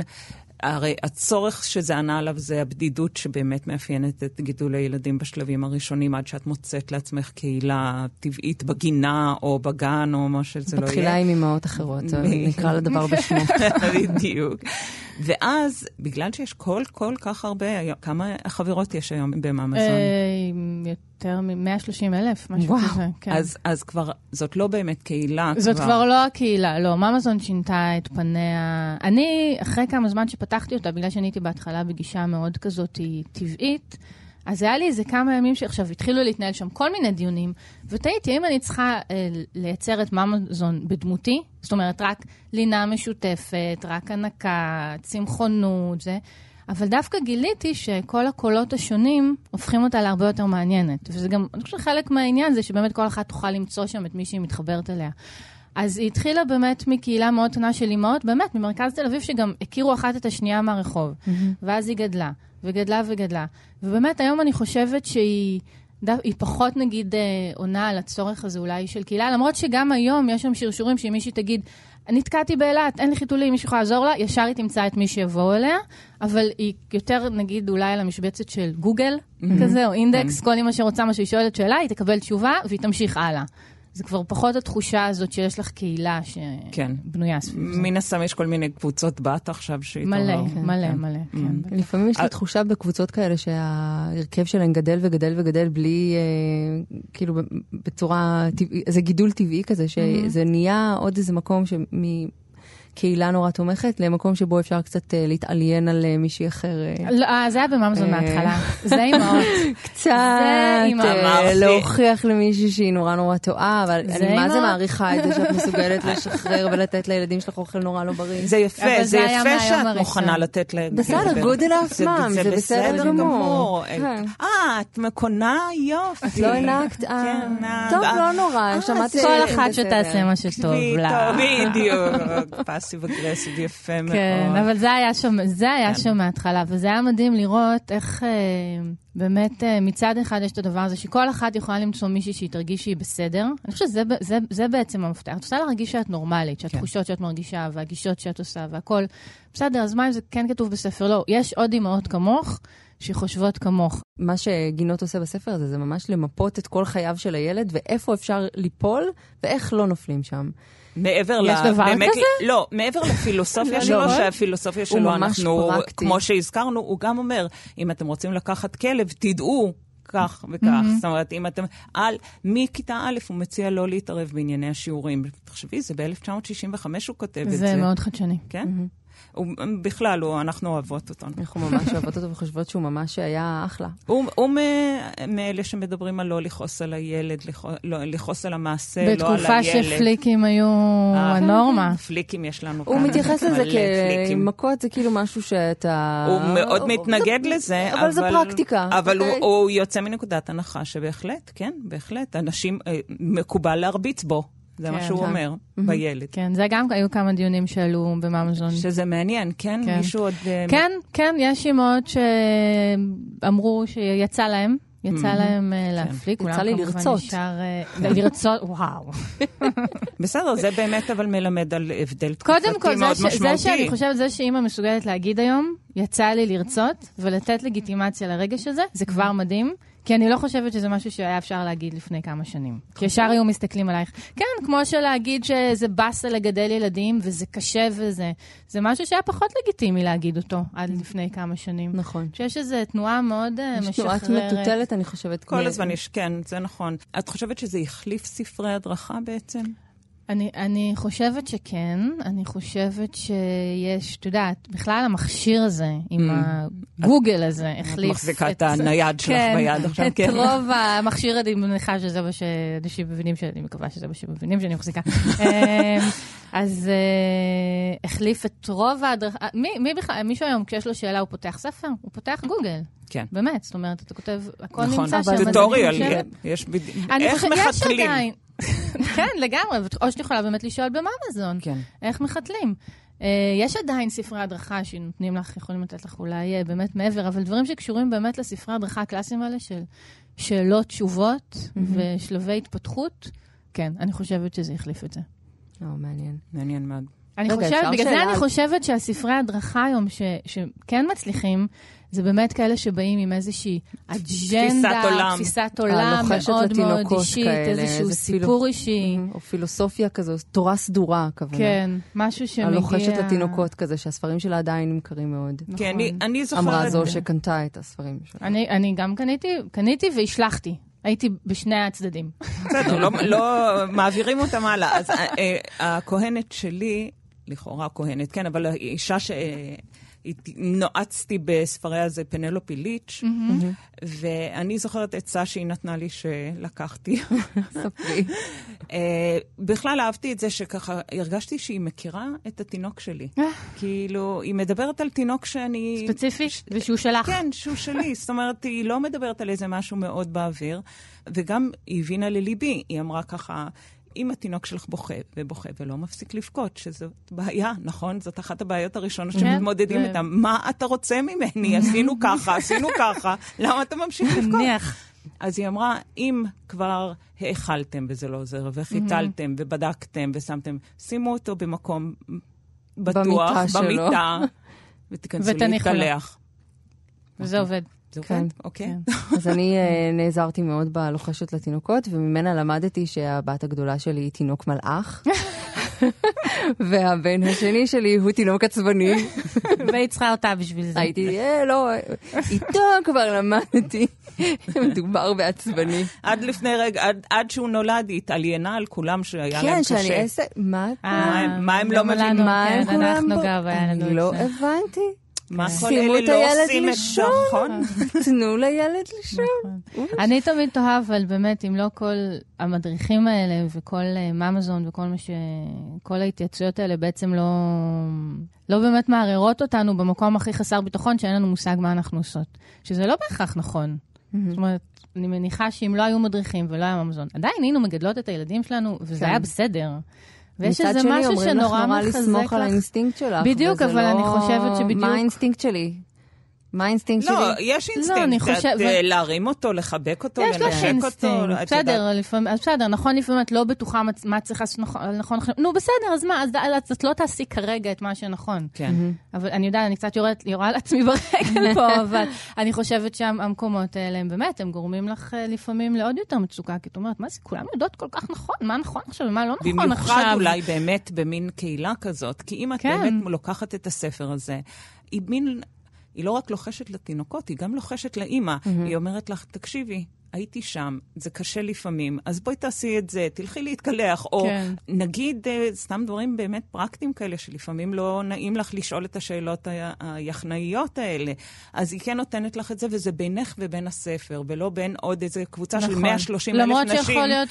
הרי הצורך שזה ענה עליו זה הבדידות שבאמת מאפיינת את גידול הילדים בשלבים הראשונים, עד שאת מוצאת לעצמך קהילה טבעית בגינה או בגן או מה שזה לא יהיה. מתחילה עם אימהות אחרות, נקרא לדבר בשמו. בדיוק. ואז, בגלל שיש כל כל כך הרבה, כמה חברות יש היום במאמזון? אה, יותר מ-130 אלף, משהו וואו. כזה. כן. אז, אז כבר, זאת לא באמת קהילה. זאת כבר לא הקהילה, לא. ממזון שינתה את פניה. אני, אחרי כמה זמן שפתחתי אותה, בגלל שאני הייתי בהתחלה בגישה מאוד כזאת טבעית, אז היה לי איזה כמה ימים שעכשיו התחילו להתנהל שם כל מיני דיונים, ותהיתי האם אני צריכה אה, לייצר את ממזון בדמותי, זאת אומרת, רק לינה משותפת, רק הנקה, צמחונות, זה. אבל דווקא גיליתי שכל הקולות השונים הופכים אותה להרבה יותר מעניינת. וזה גם, אני חושבת שחלק מהעניין זה שבאמת כל אחת תוכל למצוא שם את מי שהיא מתחברת אליה. אז היא התחילה באמת מקהילה מאוד קטנה של אימהות, באמת, ממרכז תל אביב, שגם הכירו אחת את השנייה מהרחוב. ואז היא גדלה, וגדלה וגדלה. ובאמת, היום אני חושבת שהיא... היא פחות נגיד אה, עונה על הצורך הזה אולי של קהילה, למרות שגם היום יש שם שרשורים שאם מישהי תגיד, נתקעתי באילת, אין לי חיתולים, מישהו יכול לעזור לה, ישר היא תמצא את מי שיבואו אליה, אבל היא יותר נגיד אולי על המשבצת של גוגל כזה, או אינדקס, כל אמא שרוצה משהו, היא שואלת שאלה, היא תקבל תשובה והיא תמשיך הלאה. זה כבר פחות התחושה הזאת שיש לך קהילה כן. שבנויה סביב זה. מן הסתם יש כל מיני קבוצות בת עכשיו שהתעוררו. מלא, כן, מלא, כן. מלא, כן. לפעמים יש לי אה, תחושה בקבוצות כאלה שההרכב שלהן גדל וגדל וגדל בלי, אה, כאילו, ב- בצורה זה גידול טבעי כזה, שזה נהיה עוד איזה מקום שמקהילה נורא תומכת, למקום שבו אפשר קצת אה, להתעליין על אה, מישהי אחר. אה, לא, זה היה בממזון. מההתחלה. זה אימהות. קצת. להוכיח למישהי שהיא נורא נורא טועה, אבל זה אני מה זה. מעריכה את זה שאת מסוגלת לשחרר ולתת לילדים שלך אוכל נורא לא בריא. זה יפה, זה יפה שאת. מוכנה לתת להם. בסדר, good enough, זה- mom, זה בסדר גמור. כן. אה, את קונה יופי. לא הענקת, אה, כן, טוב, לא נורא, שמעתי כל אחת. שתעשה מה שטוב לה. בדיוק, פאסיב אגרסיב יפה מאוד. כן, אבל זה היה שם, זה היה כן. שם מההתחלה, וזה היה מדהים לראות איך אה, באמת אה, מצד אחד יש את הדבר הזה, שכל אחת יכולה למצוא מישהי שהיא תרגיש שהיא בסדר. אני חושבת שזה זה, זה בעצם המפתח. את רוצה להרגיש שאת נורמלית, שהתחושות שאת מרגישה, והגישות שאת עושה, והכל. בסדר, אז מה אם זה כן כתוב בספר? לא, יש עוד אימהות כמוך. שחושבות כמוך. מה שגינות עושה בספר הזה, זה ממש למפות את כל חייו של הילד, ואיפה אפשר ליפול, ואיך לא נופלים שם. מעבר ל... יש דבר באמת, כזה? לא, מעבר לפילוסופיה שלו, לא. שהפילוסופיה הוא שלו, אנחנו, פרקטי. כמו שהזכרנו, הוא גם אומר, אם אתם רוצים לקחת כלב, תדעו כך וכך. Mhm. זאת אומרת, אם אתם... על, מכיתה א' הוא מציע לא להתערב בענייני השיעורים. תחשבי, זה ב-1965 הוא כותב את זה. זה מאוד חדשני. כן? הוא, בכלל, הוא, אנחנו אוהבות אותו. אנחנו ממש אוהבות אותו וחושבות שהוא ממש היה אחלה. הוא, הוא מאלה שמדברים על לא לכעוס על הילד, לכעוס, לא, על המעשה, לא על בתקופה הילד. שפליקים היו אה, הנורמה. פליקים יש לנו הוא כאן. מתייחס לזה. כמכות, זה כאילו משהו שאתה... הוא מאוד מתנגד לזה, אבל זה פרקטיקה, אבל הוא, אוקיי? הוא יוצא מנקודת הנחה שבהחלט, כן, בהחלט, אנשים, אה, מקובל להרביץ בו. זה מה כן. שהוא כן. אומר. בילד. כן, זה גם, היו כמה דיונים שעלו בממזון. שזה מעניין, כן? כן. מישהו עוד... אה, כן, כן, יש אימהות שאמרו שיצא להם. יצא. להם אה, כן. להפליק, יצא לי לרצות. אה, לרצות, וואו. בסדר, זה באמת אבל מלמד על הבדל תקופתי קודם כל, מאוד זה, ש, זה משמעותי. שאני חושבת, זה שאימא מסוגלת להגיד היום, יצא לי לרצות, ולתת לגיטימציה לרגש הזה, זה כבר מדהים. כי אני לא חושבת שזה משהו שהיה אפשר להגיד לפני כמה שנים. כי ישר היו מסתכלים עלייך. כן, כמו שלהגיד שזה באסה לגדל ילדים, וזה קשה וזה. זה משהו שהיה פחות לגיטימי להגיד אותו עד לפני כמה שנים. נכון. שיש איזו תנועה מאוד אה, יש משחררת. תנועת מטוטלת, אני חושבת. כל הזמן יש, כן, זה נכון. את חושבת שזה החליף ספרי הדרכה בעצם? אני, אני חושבת שכן, אני חושבת שיש, את יודעת, בכלל המכשיר הזה, עם Mm. הגוגל הזה, החליף מחזיקה את הנייד שלך כן, ביד עכשיו, את כן. רוב המכשיר, אני מניחה שזה מה שאנשים מבינים, שאני מקווה שזה מה שמבינים שאני מחזיקה. אמ, אז אה, החליף את רוב ההדרכה, מי, מי בכלל, מישהו היום, כשיש לו שאלה, הוא פותח ספר? הוא פותח גוגל. כן. באמת, זאת אומרת, אתה כותב, הכל נכון, נמצא שם. אבל אז אני טוטוריאל, יש בדיוק, איך חושבת, יש מחתלים? עדיין. כן, לגמרי, או שאת יכולה באמת לשאול בממזון. כן. איך מחתלים. אה, יש עדיין ספרי הדרכה שנותנים לך, יכולים לתת לך אולי אה, באמת מעבר, אבל דברים שקשורים באמת לספרי הדרכה הקלאסיים האלה של שאלות, תשובות ושלבי התפתחות, כן, אני חושבת שזה החליף את זה. או, מעניין. מעניין מאוד. אני רגע, חושבת, בגלל זה שאלה? אני חושבת שהספרי הדרכה היום ש, שכן מצליחים, זה באמת כאלה שבאים עם איזושהי אג'נדה, תפיסת עולם. תפיסת עולם מאוד מאוד אישית, כאלה, איזשהו איזה פילו- סיפור אישי. או פילוסופיה כזו, תורה סדורה, הכוונה. כן, משהו שמגיע... הלוחשת לתינוקות כזה, שהספרים שלה עדיין נמכרים מאוד. נכון. כן, אני- אני זוכרת... אמרה זו שקנתה את הספרים שלה. אני, אני גם קניתי, קניתי והשלכתי. הייתי בשני הצדדים. בסדר, לא, לא מעבירים אותם הלאה. אז אה, אה, הכהנת שלי, לכאורה כהנת, כן, אבל האישה ש... אה, נועצתי בספריה זה פנלופי ליץ', ואני זוכרת עצה שהיא נתנה לי שלקחתי. ספרי. אה, בכלל אהבתי את זה שככה הרגשתי שהיא מכירה את התינוק שלי. כאילו, היא מדברת על תינוק שאני... ספציפי? ושהוא שלך. כן, שהוא שלי. זאת אומרת, היא לא מדברת על איזה משהו מאוד באוויר, וגם היא הבינה לליבי. היא אמרה ככה, אם התינוק שלך בוכה ובוכה ולא מפסיק לבכות, שזאת בעיה, נכון? זאת אחת הבעיות הראשונות כן, שמתמודדים זה- איתן. מה אתה רוצה ממני? עשינו ככה, עשינו ככה, למה אתה ממשיך לבכות? אז היא אמרה, אם כבר האכלתם וזה לא עוזר, וחיתלתם ובדקתם ושמתם, שימו אותו במקום בטוח, במיטה ותיכנסו. להתקלח. וזה עובד. זה כן. עובד? אוקיי. אז אני אה, נעזרתי מאוד בלוחשת לתינוקות, וממנה למדתי שהבת הגדולה שלי היא תינוק מלאך, והבן השני שלי הוא תינוק עצבני. והיא צריכה אותה בשביל זה. הייתי, אה, לא, איתו כבר למדתי, מדובר בעצבני. עד לפני רגע, עד, עד שהוא נולד, היא התעליינה על כולם שהיה להם כן, קשה. שאני אעשה, מה? מה הם- לא מבינים? מה הם כן, כולם אנחנו בו? גם, היה לנו אני לא. הבנתי. מה כל שימו אלה את לא הילד עושים את. נכון? תנו לילד לישון. אני תמיד תוהה, אבל באמת, אם לא כל המדריכים האלה וכל אה, ממזון וכל מה ש... כל ההתייעצויות האלה בעצם לא... לא באמת מערערות אותנו במקום הכי חסר ביטחון, שאין לנו מושג מה אנחנו עושות. שזה לא בהכרח נכון. זאת אומרת, אני מניחה שאם לא היו מדריכים ולא היה ממזון, עדיין היינו מגדלות את הילדים שלנו, וזה כן. היה בסדר. ויש מצד איזה שני, משהו אומרים לך שנורא נורא מחזק לסמוך על לך. האינסטינקט שלך. בדיוק, אבל אני לא- חושבת שבדיוק- מה האינסטינקט שלי? מה האינסטינקט לא, שלי? יש אני אינסטינקט, חושב- את, אה, להרים אותו, לחבק אותו, יש לך לנשק אותו. אינסטינקט, את בסדר, יודעת. לפעמים, אז בסדר, נכון, לפעמים את לא בטוחה מה- מה צריך לעשות נכון, נכון. נו, בסדר, אז מה, אז את לא תעשי כרגע את מה שנכון. כן. אבל אני יודעת, אני קצת יורדת- יורה על עצמי ברגל פה, אבל אני חושבת שהמקומות האלה הם באמת, הם גורמים לך אה, לפעמים לעוד יותר מצוקה, כי את אומרת, מה זה, כולם יודעות כל כך נכון, מה נכון עכשיו ומה לא נכון במיוחד עכשיו. אולי באמת במין קהילה כזאת, כי אם את כן. באמת לוקחת את הספר הזה, היא מין, היא לא רק לוחשת לתינוקות, היא גם לוחשת לאימא. היא אומרת לך, תקשיבי, הייתי שם, זה קשה לפעמים, אז בואי תעשי את זה, תלכי להתקלח, או כן. נגיד אה, סתם דברים באמת פרקטיים כאלה, שלפעמים לא נעים לך לשאול את השאלות ה- היחנאיות האלה. אז היא כן נותנת לך את זה, וזה בינך ובין הספר, ולא בין עוד איזה קבוצה של 130 אלף נשים. נכון. למרות שיכול להיות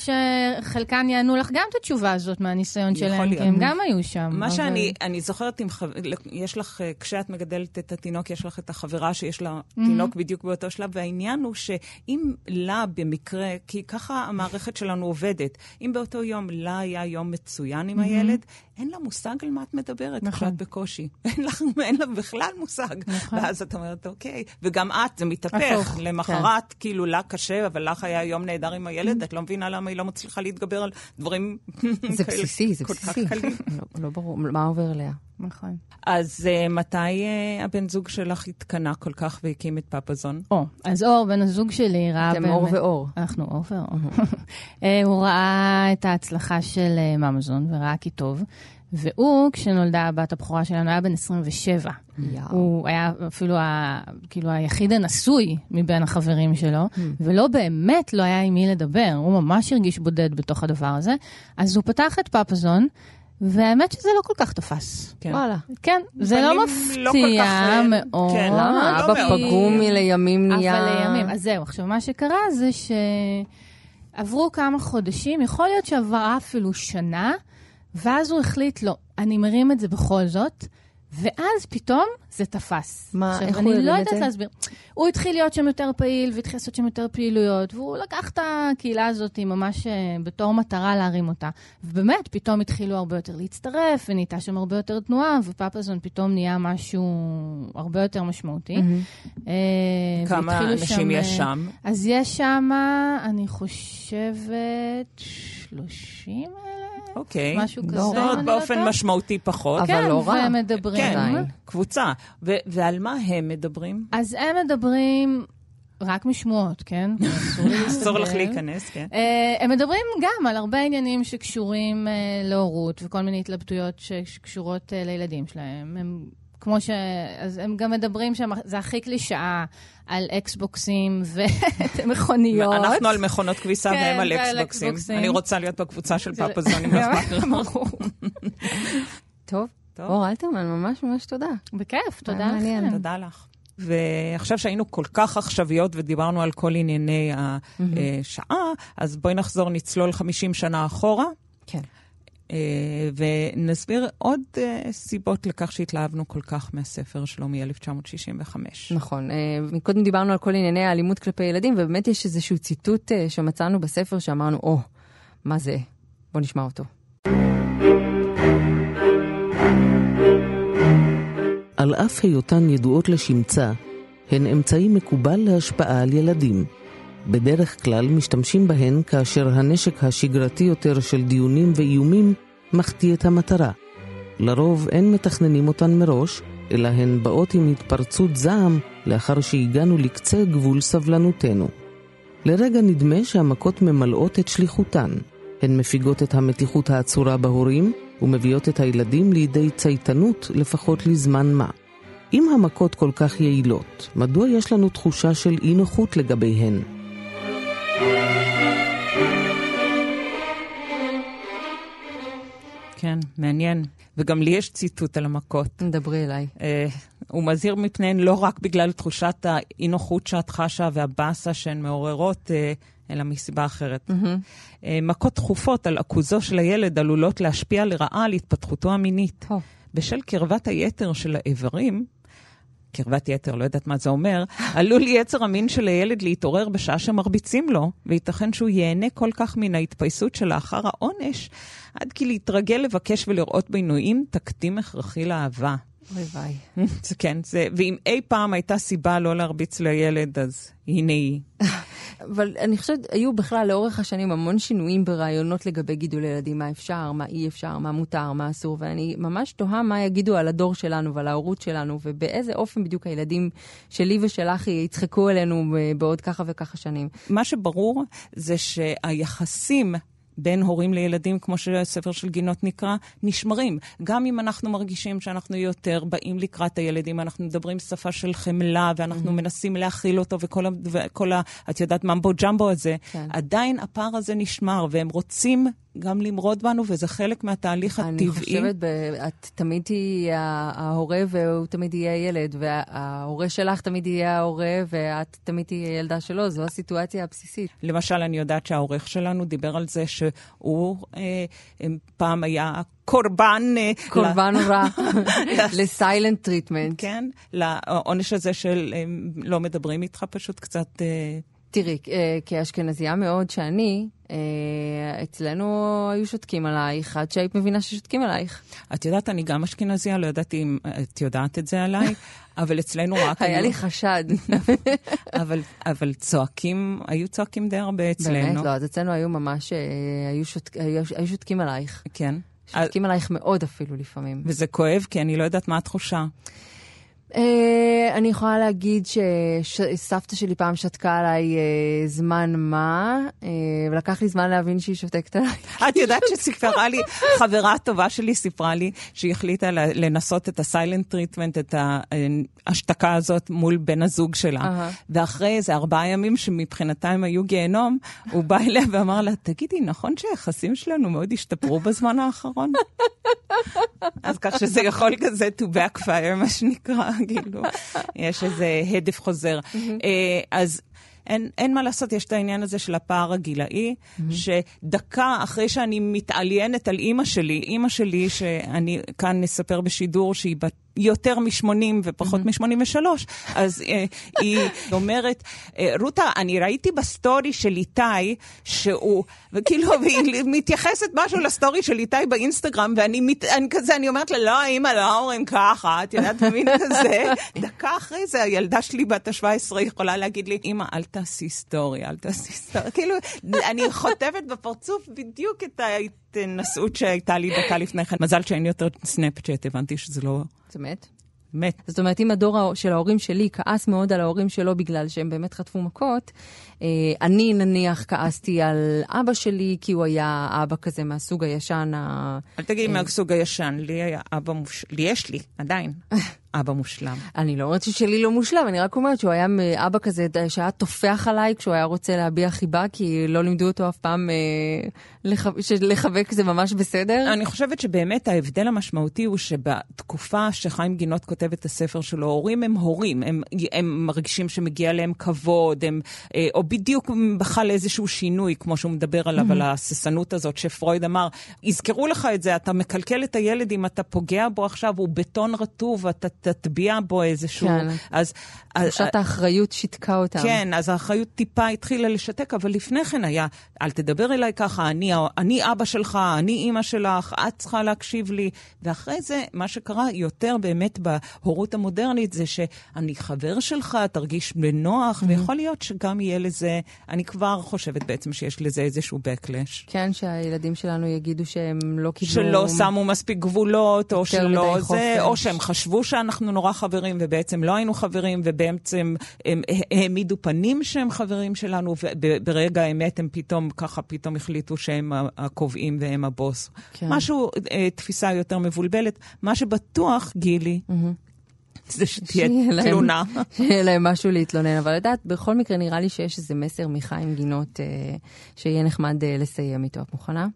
שחלקן יענו לך גם את התשובה הזאת מהניסיון שלהם, להיות. כי הם גם היו שם. מה אבל- שאני אני זוכרת, אם חו... יש לך, אה, כשאת מגדלת את התינוק, יש לך את החברה שיש לה תינוק בדיוק באותו שלב, והעניין הוא שאם לה במקרה, כי ככה המערכת שלנו עובדת, אם באותו יום לה היה יום מצוין עם הילד, אין לה מושג על מה את מדברת נכון. כשאת בקושי. אין, לך, אין לה בכלל מושג. נכון. ואז את אומרת, אוקיי, וגם את, זה מתהפך. הפוך, למחרת, כאילו, לה קשה, אבל לך היה יום נהדר עם הילד, את לא מבינה למה היא לא מצליחה להתגבר על דברים זה כאלה בסיסי, זה בסיסי. לא- לא ברור, מה עובר עליה? נכון. אז uh, מתי uh, הבן זוג שלך התקנא כל כך והקים את פפזון? או, אז אור, בן הזוג שלי, ראה אתם באמת... אור ואור. אנחנו אור ואור. אה, הוא ראה את ההצלחה של אה, ממזון וראה כי טוב, והוא, כשנולדה הבת הבכורה שלנו, היה בן 27. יאו. הוא היה אפילו ה, כאילו היחיד הנשוי מבין החברים שלו, ולא באמת לא היה עם מי לדבר, הוא ממש הרגיש בודד בתוך הדבר הזה. אז הוא פתח את פפזון, והאמת שזה לא כל כך תפס. כן. וואלה. כן, זה לא לא כל מפתיע כך, אה, מאוד. כן, למה? לא אבא מאוד. פגום מלימים נהיה... אבל לימים. אז זהו, עכשיו, מה שקרה זה שעברו כמה חודשים, יכול להיות שעברה אפילו שנה, ואז הוא החליט, לא, אני מרים את זה בכל זאת, ואז פתאום זה תפס. מה, עכשיו, איך הוא אני לא את יודעת זה? להסביר. הוא התחיל להיות שם יותר פעיל, והתחיל לעשות שם יותר פעילויות, והוא לקח את הקהילה הזאת ממש אה, בתור מטרה להרים אותה. ובאמת, פתאום התחילו הרבה יותר להצטרף, ונהייתה שם הרבה יותר תנועה, ופפזון פתאום נהיה משהו הרבה יותר משמעותי. אה, כמה אנשים שם, יש אה, שם? אז יש שם, אני חושבת, 30 אלף, אוקיי. משהו כזה. לא אם. אני לא באופן טועה. משמעותי פחות. אבל כן, לא רע. ומדברים. כן, עדיין. קבוצה. ו- ועל מה הם מדברים? אז הם מדברים רק משמועות, כן? אסור לך. להיכנס, כן. אה, הם מדברים גם על הרבה עניינים שקשורים אה, להורות וכל מיני התלבטויות שקשורות אה, לילדים שלהם. הם, כמו ש... אז הם גם מדברים שם, זה הכי קלישאה, על אקסבוקסים ומכוניות. אנחנו על מכונות כביסה כן, והם על אקסבוקסים. אקסבוקסים. אני רוצה להיות בקבוצה של לי. ברור. טוב. טוב. אור אלתרמן, ממש ממש תודה. בכיף, תודה. לכם. תודה לך. ועכשיו שהיינו כל כך עכשוויות ודיברנו על כל ענייני השעה, אז בואי נחזור, נצלול 50 שנה אחורה. כן. אה, ונסביר עוד אה, סיבות לכך שהתלהבנו כל כך מהספר שלו מ-1965. נכון. אה, מקודם דיברנו על כל ענייני האלימות כלפי ילדים, ובאמת יש איזשהו ציטוט שמצאנו בספר שאמרנו, או, מה זה? בוא נשמע אותו. על אף היותן ידועות לשמצה, הן אמצעי מקובל להשפעה על ילדים. בדרך כלל משתמשים בהן כאשר הנשק השגרתי יותר של דיונים ואיומים מחטיא את המטרה. לרוב אין מתכננים אותן מראש, אלא הן באות עם התפרצות זעם לאחר שהגענו לקצה גבול סבלנותנו. לרגע נדמה שהמכות ממלאות את שליחותן. הן מפיגות את המתיחות האצורה בהורים ומביאות את הילדים לידי צייתנות לפחות לזמן מה. אם המכות כל כך יעילות, מדוע יש לנו תחושה של אי נוחות לגביהן? כן, מעניין. וגם לי יש ציטוט על המכות. דברי אליי. אה, הוא מזהיר מפניהן לא רק בגלל תחושת האי-נוחות שאת חשה והבאסה שהן מעוררות, אה, אלא מסיבה אחרת. אה, מכות תכופות על עכוזו של הילד עלולות להשפיע לרעה על התפתחותו המינית. טוב. בשל קרבת היתר של האיברים, קרבת יתר, לא יודעת מה זה אומר, עלול יצר המין של הילד להתעורר בשעה שמרביצים לו, וייתכן שהוא ייהנה כל כך מן ההתפייסות שלאחר העונש, עד כי להתרגל לבקש ולראות בעינויים תקדים הכרחי לאהבה. זה כן, זה, ואם אי פעם הייתה סיבה לא להרביץ לילד, אז הנה היא. אבל אני חושבת, היו בכלל לאורך השנים המון שינויים ברעיונות לגבי גידול ילדים, מה אפשר, מה אי אפשר, מה מותר, מה אסור, ואני ממש תוהה מה יגידו על הדור שלנו ועל ההורות שלנו, ובאיזה אופן בדיוק הילדים שלי ושלך יצחקו אלינו בעוד ככה וככה שנים. מה שברור זה שהיחסים בין הורים לילדים, כמו שהספר של גינות נקרא, נשמרים. גם אם אנחנו מרגישים שאנחנו יותר באים לקראת הילדים, אנחנו מדברים שפה של חמלה, ואנחנו mm-hmm. מנסים להכיל אותו, וכל, ה, וכל ה... את יודעת, mumbo jumbo הזה, כן. עדיין הפער הזה נשמר, והם רוצים גם למרוד בנו, וזה חלק מהתהליך אני הטבעי. אני חושבת, ב... את תמיד תהיי ההורה והוא תמיד יהיה הילד, וההורה שלך תמיד יהיה ההורה, ואת תמיד תהיי הילדה שלו, זו הסיטואציה הבסיסית. למשל, אני יודעת שהעורך שלנו דיבר על זה שהוא אה, פעם היה קורבן... אה, קורבן רע, ל silent treatment. כן, לעונש הזה של אה, לא מדברים איתך, פשוט קצת... אה, תראי, כאשכנזייה מאוד שאני, אצלנו היו שותקים עלייך, עד שהיית מבינה ששותקים עלייך. את יודעת, אני גם אשכנזייה, לא ידעתי אם את יודעת את זה עליי, אבל אצלנו רק... היה לי חשד. אבל, אבל צועקים, היו צועקים די הרבה אצלנו. באמת? לא, אז אצלנו היו ממש, היו, שוט, היו, היו שותקים עלייך. כן. שותקים עלייך מאוד אפילו לפעמים. וזה כואב, כי אני לא יודעת מה התחושה. Uh, אני יכולה להגיד שסבתא שלי פעם שתקה עליי uh, זמן מה, uh, ולקח לי זמן להבין שהיא שותקת עליי. את יודעת שסיפרה לי, חברה טובה שלי סיפרה לי שהיא החליטה לנסות את ה silent treatment, את ההשתקה הזאת מול בן הזוג שלה. Uh-huh. ואחרי איזה ארבעה ימים שמבחינתה הם היו גיהנום, הוא בא אליה ואמר לה, תגידי, נכון שהיחסים שלנו מאוד השתפרו בזמן האחרון? אז כך שזה יכול כזה to backfire, מה שנקרא. כאילו, יש איזה הדף חוזר. אה, אז... אין, אין מה לעשות, יש את העניין הזה של הפער הגילאי, mm-hmm. שדקה אחרי שאני מתעליינת על אימא שלי, אימא שלי, שאני כאן נספר בשידור שהיא בת יותר מ-80 ופחות mm-hmm. מ-83, אז אה, היא אומרת, אה, רותה, אני ראיתי ב story של איתי, שהוא, וכאילו, והיא מתייחסת משהו ל story של איתי באינסטגרם, ואני מת, אני כזה, אני אומרת לה, לא, אימא, לא אומרים ככה, את יודעת, מין כזה. דקה אחרי זה, הילדה שלי בת ה-17 יכולה להגיד לי, אימא, אל תעשי story, אל תעשי story. כאילו, אני חוטפת בפרצוף בדיוק את ההתנסות שהייתה לי דקה לפני כן. מזל שאין יותר סנאפצ'אט, הבנתי שזה לא... זה מת? מת. זאת אומרת, אם הדור של ההורים שלי כעס מאוד על ההורים שלו בגלל שהם באמת חטפו מכות, אה, אני נניח כעסתי על אבא שלי, כי הוא היה אבא כזה מהסוג הישן ה... אל תגידי מהסוג הישן, לי היה אבא מושלם, לי יש לי, עדיין. אבא מושלם. אני לא אומרת ששלי לא מושלם, אני רק אומרת שהוא היה אבא כזה שהיה טופח עליי כשהוא היה רוצה להביע חיבה, כי לא לימדו אותו אף פעם אה, לח... לחבק זה ממש בסדר. אני חושבת שבאמת ההבדל המשמעותי הוא שבתקופה שחיים גינות כותב את הספר שלו, הורים הם הורים, הם, הם מרגישים שמגיע להם כבוד, הם, אה, או בדיוק בכלל איזשהו שינוי, כמו שהוא מדבר עליו, mm-hmm. על ההססנות הזאת שפרויד אמר, יזכרו לך את זה, אתה מקלקל את הילד אם אתה פוגע בו עכשיו, הוא בטון רטוב, אתה תטביע בו איזשהו... כן. אז... תחושת האחריות שיתקה אותם. כן, אז האחריות טיפה התחילה לשתק, אבל לפני כן היה, אל תדבר אליי ככה, אני, אני אבא שלך, אני אימא שלך, את צריכה להקשיב לי. ואחרי זה, מה שקרה יותר באמת בהורות המודרנית, זה שאני חבר שלך, תרגיש בנוח, mm-hmm. ויכול להיות שגם יהיה לזה, אני כבר חושבת בעצם שיש לזה איזשהו backlash. כן, שהילדים שלנו יגידו שהם לא קיבלו... שלא שמו מספיק גבולות, או שלא זה, או שהם חשבו שאנחנו נורא חברים, ובעצם לא היינו חברים, ובעצם הם העמידו פנים שהם חברים שלנו, וברגע האמת הם פתאום, ככה פתאום החליטו שהם הקובעים והם הבוס. כן. משהו, אה, תפיסה יותר מבולבלת. מה שבטוח, גילי, mm-hmm. זה שתהיה תלונה. שיהיה להם משהו להתלונן, אבל יודעת, בכל מקרה נראה לי שיש איזה מסר מחיים גינות אה, שיהיה נחמד אה, לסיים איתו. את מוכנה?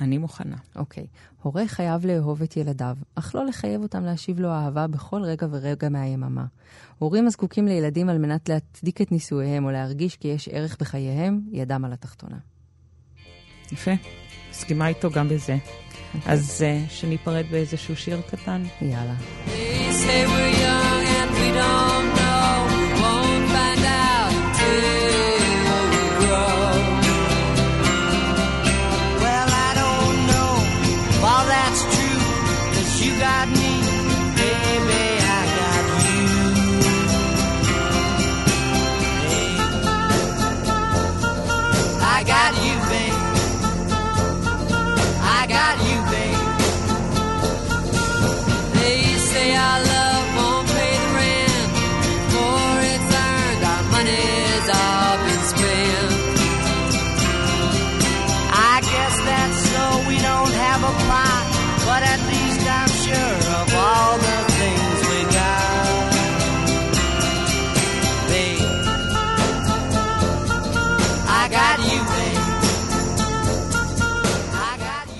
אני מוכנה. אוקיי. הורה חייב לאהוב את ילדיו, אך לא לחייב אותם להשיב לו אהבה בכל רגע ורגע מהיממה. הורים הזקוקים לילדים על מנת להצדיק את נישואיהם או להרגיש כי יש ערך בחייהם, ידם על התחתונה. יפה. מסכימה איתו גם בזה. אז uh, שניפרד באיזשהו שיר קטן. יאללה. They say we're young and we don't got me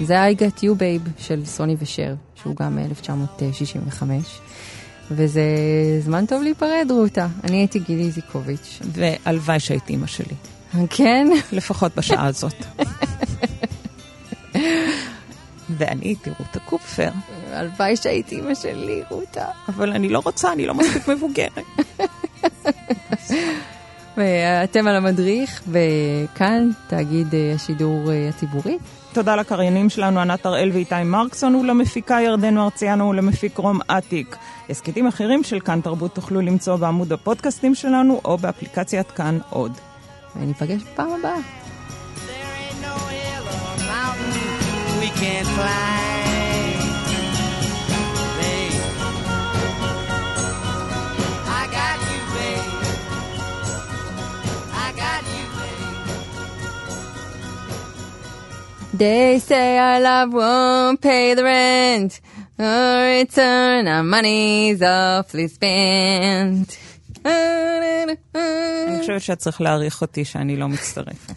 זה I Got You Babe של סוני ושר, שהוא גם מ-1965. וזה זמן טוב להיפרד, רותה. אני הייתי גילי זיקוביץ'. והלוואי שהייתי אימא שלי. כן? לפחות בשעה הזאת. ואני הייתי רותה קופפר. הלוואי שהייתי אימא שלי, רותה. אבל אני לא רוצה, אני לא מספיק מבוגרת. ואתם על המדריך, וכאן תאגיד השידור אה, הציבורי. תודה לקריינים שלנו, ענת הראל ואיתי מרקסון, ולמפיקה ירדן מרציאנו ולמפיק רום אטיק. הסכתים אחרים של כאן תרבות תוכלו למצוא בעמוד הפודקאסטים שלנו או באפליקציית כאן עוד. וניפגש בפעם הבאה. we can't climb. They say our love won't pay the rent, or return our money's awfully spent. אני חושבת שאת צריך להעריך אותי שאני לא מצטרפת.